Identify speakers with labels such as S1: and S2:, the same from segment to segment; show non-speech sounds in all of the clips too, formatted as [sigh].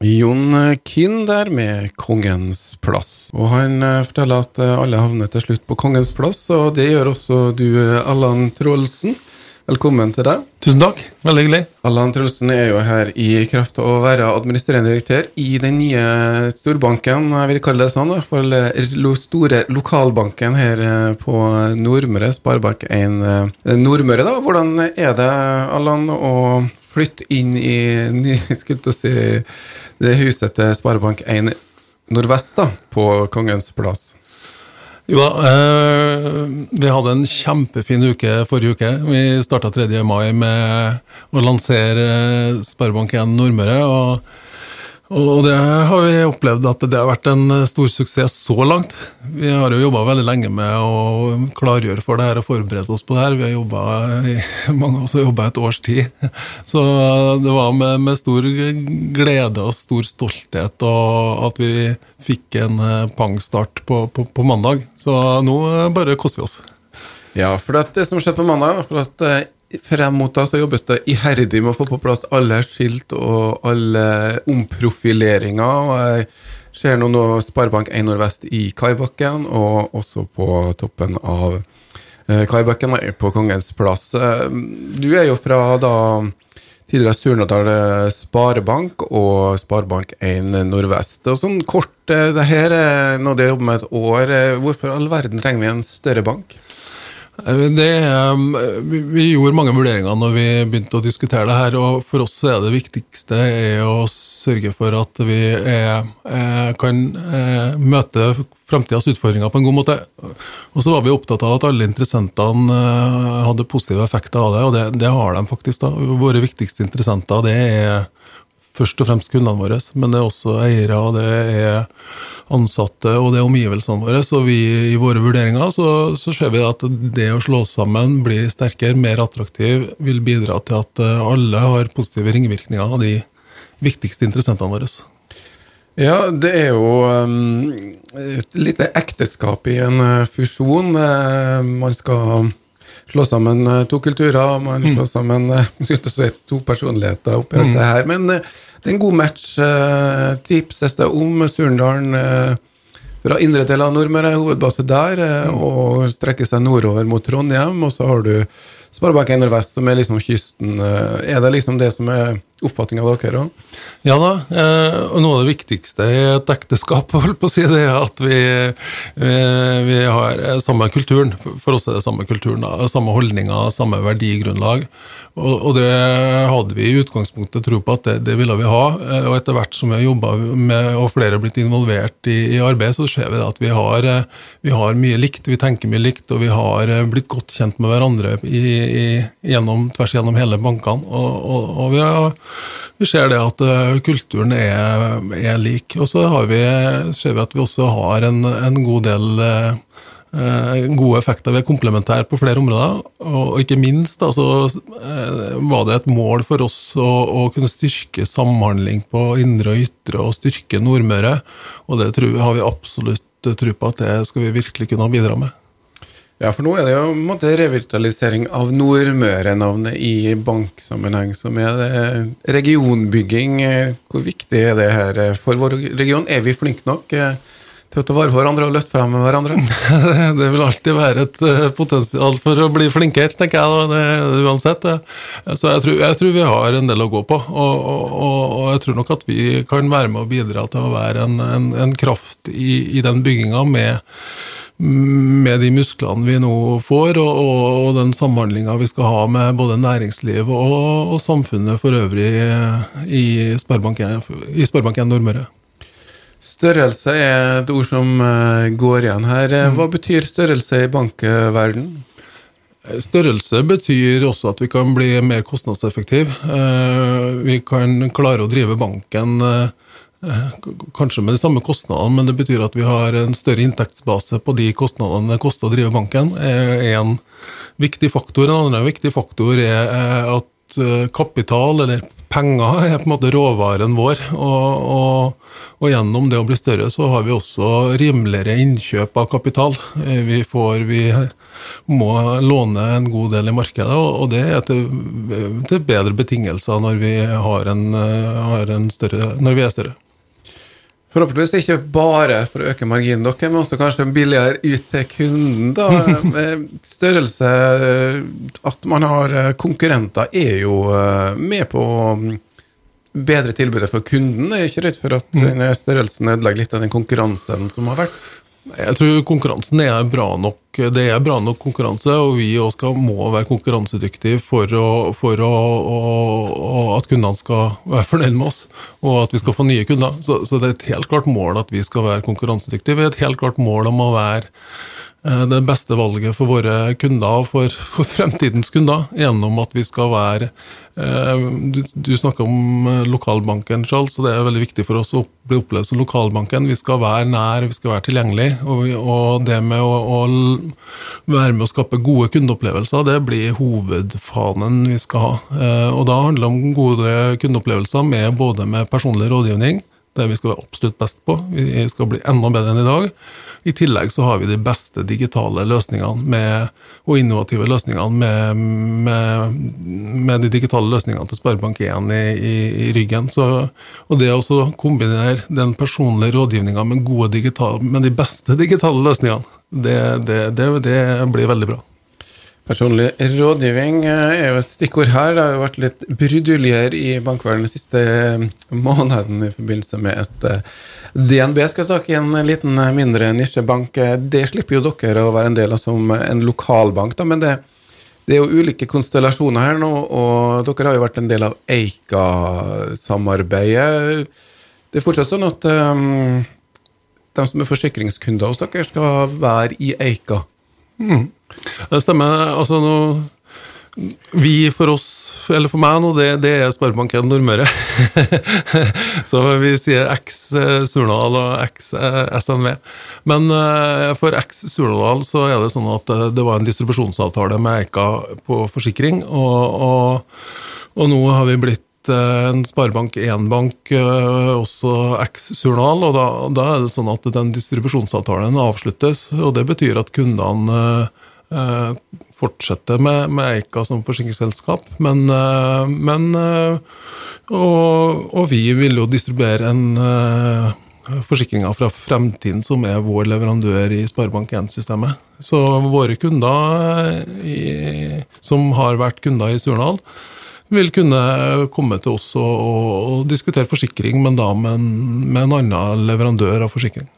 S1: Jon Kinn der med Kongens plass. Og han eh, forteller at eh, alle havner til slutt på Kongens plass, og det gjør også du, Allan Troelsen. Velkommen til deg.
S2: Tusen takk. Veldig hyggelig.
S1: Allan Troelsen er jo her i kraft av å være administrerende direktør i den nye storbanken, jeg vil kalle det sånn, i hvert fall store lokalbanken her eh, på Nordmøre, Sparebank1 eh, Nordmøre. da. Hvordan er det, Allan, å flytte inn i ny- [laughs] skulle jeg si, det huset til Sparebank1 Nordvest, da, på Kongens plass?
S2: Jo da, eh, vi hadde en kjempefin uke forrige uke. Vi starta 3. mai med å lansere eh, Sparebank1 Nordmøre. og og det har vi opplevd at det har vært en stor suksess så langt. Vi har jo jobba veldig lenge med å klargjøre for det her og forberede oss på det her. Vi har jobbet i [laughs] mange også jobba et års tid. [laughs] Så det var med, med stor glede og stor stolthet og at vi fikk en eh, pangstart på, på, på mandag. Så nå eh, bare koser vi oss.
S1: Ja, for at det som skjedde på mandag, for at eh, frem mot da så jobbes det iherdig med å få på plass alle skilt og alle omprofileringer. og Jeg ser nå noe Sparebank1 Nordvest i Kaibakken, og også på toppen av eh, Kaibakken på Kongens plass. Eh, Du er jo fra da tidligere Surnadal eh, Sparebank og Sparebank1 Nordvest. Og sånn kort, det her er noe de jobber med et år. Hvorfor all verden trenger vi en større bank?
S2: Det, um, vi, gjorde mange vurderinger når vi begynte å diskutere det her, og for oss er det viktigste er å sørge for at vi er, eh, kan eh, møte framtidas utfordringer på en god måte. Og så var vi opptatt av at alle interessentene eh, hadde positive effekter av det, og det, det har de faktisk. da. Våre viktigste interessenter det er først og fremst kundene våre, men det er også eiere, det er ansatte og det er omgivelsene våre. Så vi, i våre vurderinger så, så ser vi at det å slå sammen, bli sterkere, mer attraktiv, vil bidra til at eh, alle har positive ringvirkninger av de viktigste interessentene våre.
S1: Ja, det er jo um, et lite ekteskap i en uh, fusjon. Uh, man skal slå sammen uh, to kulturer, man slår sammen [laughs] skulle til å si to personligheter oppi alt det her. Men uh, det er en god match. Tipses det om Surndalen fra indre del av Nordmøre, hovedbase der, uh, og strekker seg nordover mot Trondheim. Og så har du Sparebank1 Nordvest, som er liksom kysten. Er det liksom det som er oppfatninga av dere òg?
S2: Ja da, eh, og noe av det viktigste i et ekteskap [laughs] holdt på å si, det er at vi, vi, vi har eh, samme kulturen. For oss er det samme kulturen, samme holdninger, samme verdigrunnlag. Og, og det hadde vi i utgangspunktet tro på at det, det ville vi ha. eh, Og etter hvert som vi har jobba med, og flere har blitt involvert i, i arbeid, så ser vi at vi har, eh, vi har mye likt, vi tenker mye likt, og vi har eh, blitt godt kjent med hverandre i, i, gjennom, tvers gjennom hele bankene. Og, og, og vi har vi ser det at uh, kulturen er, er lik. Og så vi, ser vi at vi også har en, en god del uh, uh, gode effekter. Vi er komplementære på flere områder. Og ikke minst da, så, var det et mål for oss å, å, kunne styrke samhandling på indre og ytre, og styrke Nordmøre. Og det tror, har vi absolutt tro på at det skal vi virkelig kunne bidra med.
S1: Ja, for nå er det jo en måte revitalisering av Nordmøre-navnet i banksammenheng, som er det regionbygging. Hvor viktig er det her for vår region? Er vi flinke nok eh, til å ta vare på hverandre og løfte frem med hverandre? [laughs]
S2: Det vil alltid være et eh, potensial for å bli flinkere, tenker jeg. Det, uansett. Så jeg tror, jeg tror, vi har en del å gå på. Og, og, og, jeg tror nok at vi kan være med å bidra til å være en, en, en kraft i, i den bygginga med med de musklene vi nå får, og, og, og den samhandlinga vi skal ha med både næringsliv og, og samfunnet for øvrig i Sparebank1 Sparebank Nordmøre.
S1: Størrelse er et ord som går igjen her. Hva betyr størrelse i bankverden?
S2: Størrelse betyr også at vi kan bli mer kostnadseffektive. Vi kan klare å drive banken Kanskje med de samme kostnadene, men det betyr at vi har en større inntektsbase på de kostnadene det koster å drive banken. en viktig faktor. En annen viktig faktor er at kapital, eller penger er på en måte råvaren vår. Og, og, og, gjennom det å bli større, så har vi også rimeligere innkjøp av kapital. Eh, vi, får, vi må låne en god del i markedet, og, det er til, bedre betingelser når vi, en, en større, når vi er større.
S1: Forhåpentligvis ikke bare for å øke marginen deres, men også kanskje billigere ut til kunden. da. [laughs] Størrelse At man har konkurrenter, er jo eh, med på å bedre tilbudet for kunden. Jeg er ikke redd for at mm. størrelsen ødelegger litt av den konkurransen som har vært.
S2: Jeg tror konkurransen er bra nok. Det er bra nok konkurranse, og vi også må være konkurransedyktige for, å, for å, å, at kundene skal være fornøyd med oss, og at vi skal få nye kunder. Så, så, det er et helt klart mål at vi skal være konkurransedyktige. Vi har et helt klart mål om å være det beste valget for våre kunder og for, for, fremtidens kunder, gjennom at vi skal være eh, Du, du snakker om eh, lokalbanken, Charles, og det er veldig viktig for oss å bli opplevd som lokalbanken. Vi skal være nær, vi skal være tilgjengelig. Og, og det med å, å, være med å skape gode kundeopplevelser, det blir hovedfanen vi skal ha. Og da handler det om gode kundeopplevelser med både med personlig rådgivning, det vi skal være absolutt best på. Vi skal bli enda bedre enn i dag. I tillegg så har vi de beste digitale løsningene med, og innovative løsningene med, med, med, de digitale løsningene til Sparebank1 i, i, i, ryggen. Så, og det å kombinere den personlige rådgivninga med, med de beste digitale løsningene, det, det, det, det blir veldig bra.
S1: Personlig rådgivning eh, er jo et stikkord her. Det har jo vært litt bruduljer i bankverdenen de siste måneden månedene i forbindelse med et eh, DNB skal snakke i en liten, mindre nisjebank. Det slipper jo dere å være en del av som en lokalbank, da, men det, det er jo ulike konstellasjoner her nå, og dere har jo vært en del av Eika-samarbeidet. Det er fortsatt sånn at um, de som er forsikringskunder hos dere, skal være i Eika.
S2: Mm. Det stemmer. Altså nå Vi for oss, eller for meg nå, det, det er Sparebanken Nordmøre. [laughs] så vi sier X eh, Surnadal og X eh, SNV. Men eh, for X Surnadal så er det sånn at det var en distribusjonsavtale med Eika på forsikring, og, og, og nå har vi blitt en Sparebank 1-bank, også X-Surnadal. og da, da, er det sånn at den distribusjonsavtalen avsluttes. og Det betyr at kundene fortsette med, med, Eika som forsikringsselskap, men, eh, men eh, og, og, vi vil jo distribuere en forsikringer fra Fremtiden, som er vår leverandør i Sparebank1-systemet. Så våre kunder i, som har vært kunder i Surnadal, vil kunne komme til oss og, og, diskutere forsikring, men da med en, med en annen leverandør av forsikring.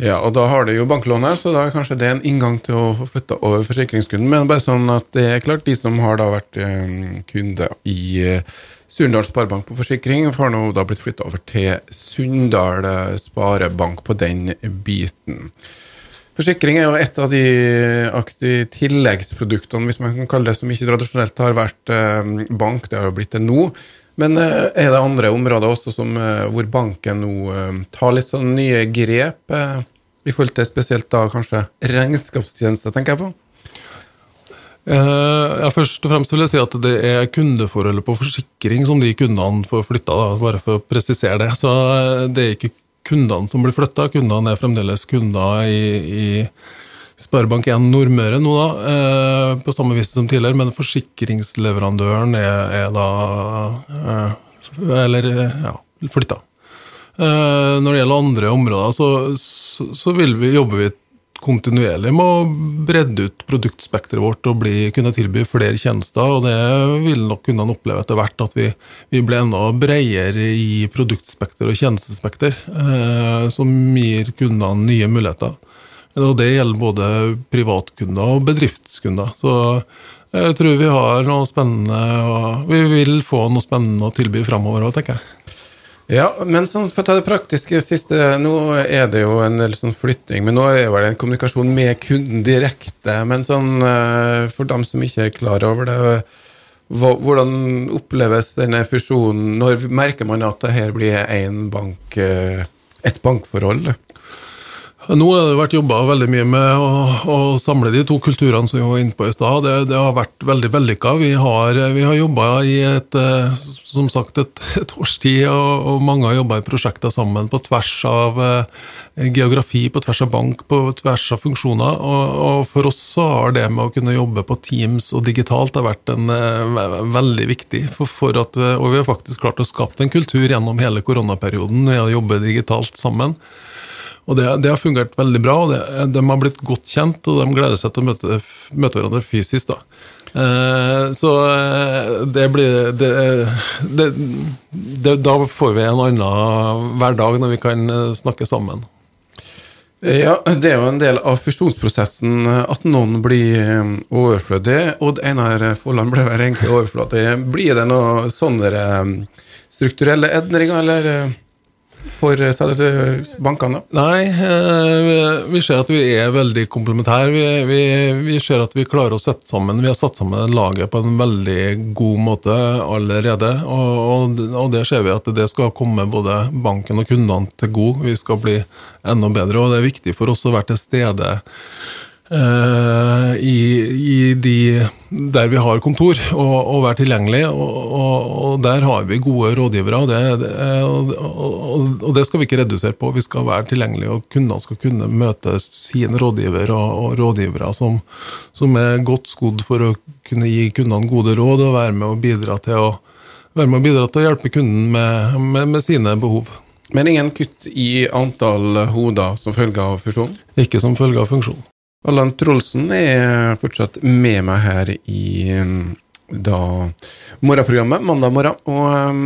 S1: Ja, og da har du jo banklånet, så da er kanskje det en inngang til å få flytta over forsikringskunden. Men bare sånn at det er klart, de som har da vært um, kunde i uh, Sunndal Sparebank på forsikring, har nå da blitt flytta over til Sunndal uh, Sparebank på den biten. Forsikring er jo et av de aktive tilleggsproduktene, hvis man kan kalle det, som ikke tradisjonelt har vært bank. Det har jo blitt det nå. Men eh, er det andre områder også som, eh, hvor banken nå eh, tar litt sånn nye grep, i forhold til spesielt da kanskje regnskapstjenester, tenker jeg på?
S2: Ja, først og fremst vil jeg si at det er kundeforholdet på forsikring som de kundene får flytta, bare for å presisere det. Så det er ikke kundene som blir flytta, kundene er fremdeles kunder i, i Sparebank1 Nordmøre nå, da, eh, på samme vis som tidligere, men forsikringsleverandøren er, er da eh, Eller, ja, flytta. Eh, når det gjelder andre områder, så, så, så vil vi, jobber vi kontinuerlig med å bredde ut produktspekteret vårt og bli, kunne tilby flere tjenester. og Det vil nok kundene oppleve etter hvert, at vi, vi blir enda bredere i produktspekter og tjenestespekter, eh, som gir kundene nye muligheter. Og det gjelder både privatkunder og bedriftskunder. Så jeg tror vi har noe spennende, og vi vil få noe spennende å tilby framover òg, tenker jeg.
S1: Ja, men sånn, for å ta det praktiske siste, nå er det jo en del sånn flytting, men nå er det en kommunikasjon med kunden direkte. Men sånn, eh, for dem som ikke er klar over det, hvordan oppleves denne fusjonen? Når merker man at det her blir bank, eh, et bankforhold?
S2: Nå har det vært jobba veldig mye med å, å, samle de to kulturene som vi var inne på i stad. Det, det, har vært veldig vellykka. Vi har, vi har jobba i et, som sagt, et, et års tid, og, og, mange har jobba i prosjekter sammen på tvers av eh, geografi, på tvers av bank, på tvers av funksjoner. Og, og, for oss så har det med å kunne jobbe på Teams og digitalt har vært en, uh, veldig viktig. For, for at, og vi har faktisk klart å skape en kultur gjennom hele koronaperioden ved å jobbe digitalt sammen. Og det, det, har fungert veldig bra, og det, de har blitt godt kjent, og de gleder seg til å møte, møte hverandre fysisk. da. Eh, så eh, det blir det, det, Da får vi en annen hverdag når vi kan eh, snakke sammen.
S1: Ja, det er jo en del av fusjonsprosessen at noen blir overflødige. overflødig. Odd Einar Folland ble vel egentlig overflødig. Blir det noen sånne strukturelle endringer, eller? For eh, bankene?
S2: Nei, eh, vi ser at vi er veldig komplementære. Vi, vi, vi, ser at vi klarer å sette sammen Vi har satt sammen laget på en veldig god måte allerede. Og, og, og det ser vi at det skal komme både banken og kundene til god. Vi skal bli enda bedre, og det er viktig for oss å være til stede Uh, i, i, de der vi har kontor, og, og være tilgjengelig. Og, og, og, der har vi gode rådgivere, og det, det, og, det skal vi ikke redusere på. Vi skal være tilgjengelige, og kundene skal kunne møte sine rådgiver og, rådgivere som, som, er godt skodd for å kunne gi kundene gode råd og være med å bidra til å, være med å, bidra til å hjelpe kunden med, med, med sine behov.
S1: Men ingen kutt i antall hoder som følge av fusjonen?
S2: Ikke som følge av funksjon.
S1: Allan Trolsen er fortsatt med meg her i um, da morgenprogrammet, mandag morgen. Og um,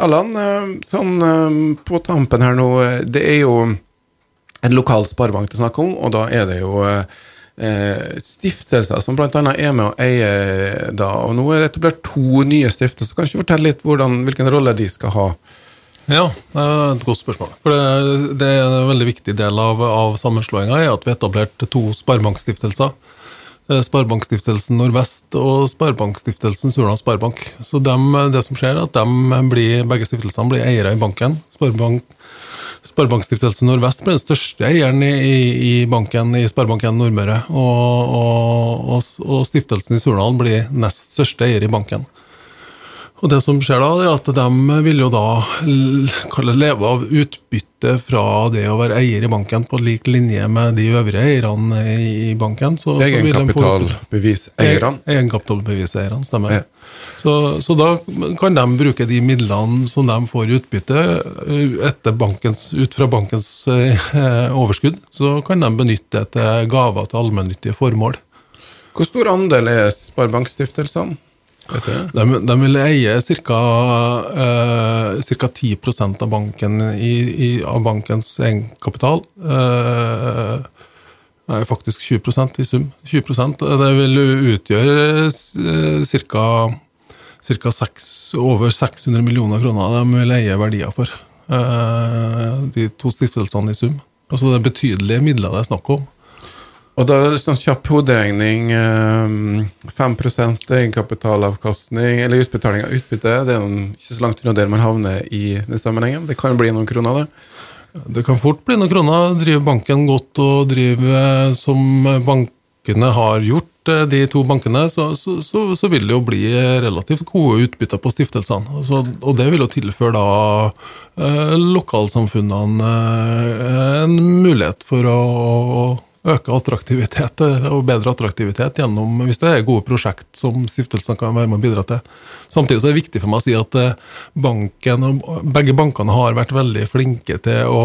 S1: Allan, um, sånn på tampen her nå, det er jo en lokal sparebank det er snakk om, og da er det jo eh, stiftelser som bl.a. er med og eier da. Og nå er det etablert to nye stiftelser. Kan du fortelle litt hvordan, hvilken rolle de skal ha?
S2: Ja, det er et godt spørsmål. For det, det er en veldig viktig del av, av sammenslåinga er at vi etablerte to sparebankstiftelser. Eh, Sparebankstiftelsen Nordvest og Sparebankstiftelsen Surnadal Sparebank. Så dem, det som skjer, er at blir, begge stiftelsene blir eiere i banken. Sparebank, Sparebankstiftelsen Nordvest blir den største eieren i, i banken i Sparebank1 Nordmøre. Og, og, og, og, stiftelsen i Surnadal blir nest største eier i banken. Og det som skjer da, er at de vil jo da leve av utbytte fra det å være eier i banken på lik linje med de øvrige eierne i banken.
S1: Egenkapitalbeviseierne?
S2: Egenkapitalbeviseierne, stemmer. Ja. Så, så, da kan de bruke de midlene som de får i utbytte etter bankens, ut fra bankens eh, overskudd, så kan de benytte det til gaver til allmennyttige formål.
S1: Hvor stor andel er sparebankstiftelsene?
S2: De, de vil eie ca. Eh, 10 av, banken i, i, av bankens egenkapital. Eh, nei, faktisk 20% i sum. 20% Det vil utgjøre eh, ca. over 600 millioner kroner de vil eie verdier for. Eh, de to stiftelsene i sum. Altså Det er betydelige midler det er snakk om.
S1: Og da er det sånn kjapp hoderegning. 5 eh, egenkapitalavkastning, eller utbetaling av utbytte. Det er ikke så langt unna der man havner i den sammenhengen. Det kan bli noen kroner, det.
S2: Det kan fort bli noen kroner. Driver banken godt og driver som bankene har gjort, eh, de to bankene, så, så, så, så vil det jo bli relativt gode utbytter på stiftelsene. Altså, og det vil jo tilføre da eh, lokalsamfunnene eh, en mulighet for å øke attraktivitet og bedre attraktivitet gjennom hvis det er gode prosjekt som stiftelsene kan være med å bidra til. Samtidig så er det viktig for meg å si at eh, banken, begge bankene har vært veldig flinke til å,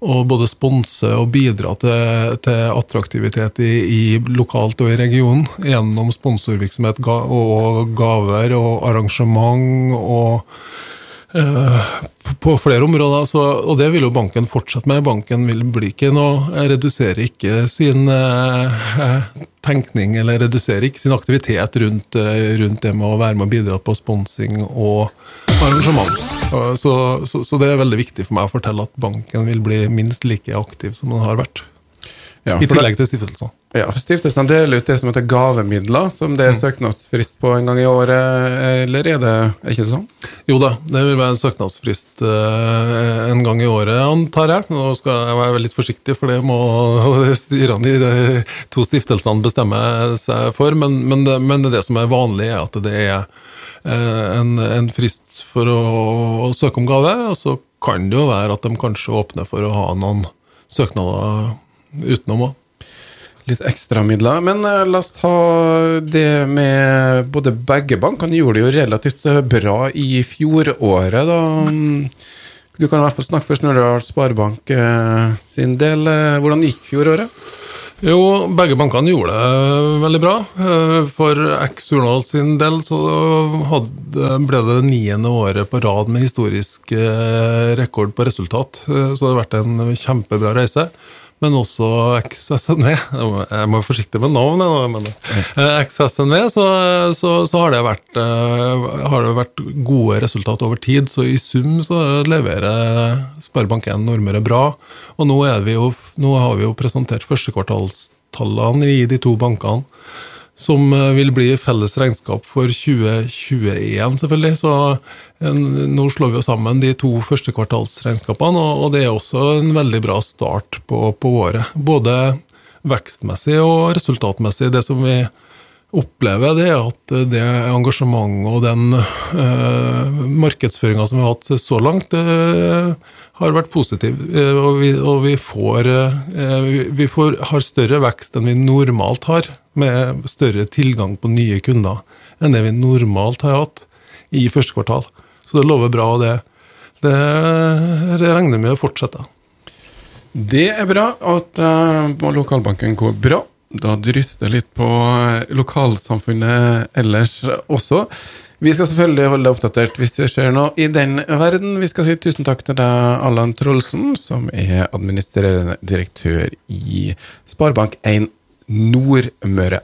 S2: å både sponse og bidra til, til attraktivitet i, i, lokalt og i regionen gjennom sponsorvirksomhet og gaver og arrangement og Eh, på flere områder, så, og det vil jo banken fortsette med. Banken vil bli ikke noe, reduserer ikke sin eh, tenkning eller reduserer ikke sin aktivitet rundt, eh, rundt, det med å være med og bidra på sponsing og arrangement. Så, så, så, det er veldig viktig for meg å fortelle at banken vil bli minst like aktiv som den har vært. Ja, I tillegg til stiftelsene.
S1: Ja, for Stiftelsene deler ut det som heter gavemidler, som det er mm. søknadsfrist på en gang i året, eller er det er ikke det sånn?
S2: Jo da, det vil være en søknadsfrist eh, en gang i året, antar jeg. Nå skal jeg være litt forsiktig, for det må [laughs] styrene i de to stiftelsene bestemme seg for. Men, men, det, men det som er vanlig, er at det er eh, en, en frist for å, å, søke om gave. Og så kan det jo være at de kanskje åpner for å ha noen søknader utenom òg
S1: litt ekstramidler. Men uh, la oss ta det med både begge bankene. Gjorde det jo relativt eh, bra i fjoråret, da. Du kan i hvert fall snakke for Snørdal Sparebank uh, sin del. Hvordan gikk fjoråret?
S2: Jo, begge bankene gjorde det veldig bra. For X Journal sin del så hadde, ble det det niende året på rad med historisk rekord på resultat. Så det har vært en kjempebra reise men også XSNV. Jeg må være forsiktig med navn, men eh, XSNV, så, så, så har, det vært, eh, har, det vært, gode resultat over tid. Så i sum så leverer Sparebank1 Nordmøre bra. Og nå, nå har vi jo presentert førstekvartalstallene i de to bankene som eh, vil bli felles regnskap for 2021, selvfølgelig. Så en, nå slår vi jo sammen de to første kvartalsregnskapene, og, og det er også en veldig bra start på, på, året. Både vekstmessig og resultatmessig. Det som vi opplever, det er at det engasjementet og den eh, markedsføringa som vi har hatt så langt, eh, har vært positiv. Eh, og vi, og vi får, eh, vi får, har større vekst enn vi normalt har med større tilgang på nye kunder enn det vi normalt har hatt i første kvartal. Så det lover bra, og det, det, det regner med å fortsette.
S1: Det er bra at uh, lokalbanken går bra. Da dryster litt på eh, lokalsamfunnet ellers også. Vi skal selvfølgelig holde deg oppdatert hvis det skjer noe i den verden. Vi skal si tusen takk til deg, Allan Trolsen, som er administrerende direktør i Sparebank1 Nordmøre.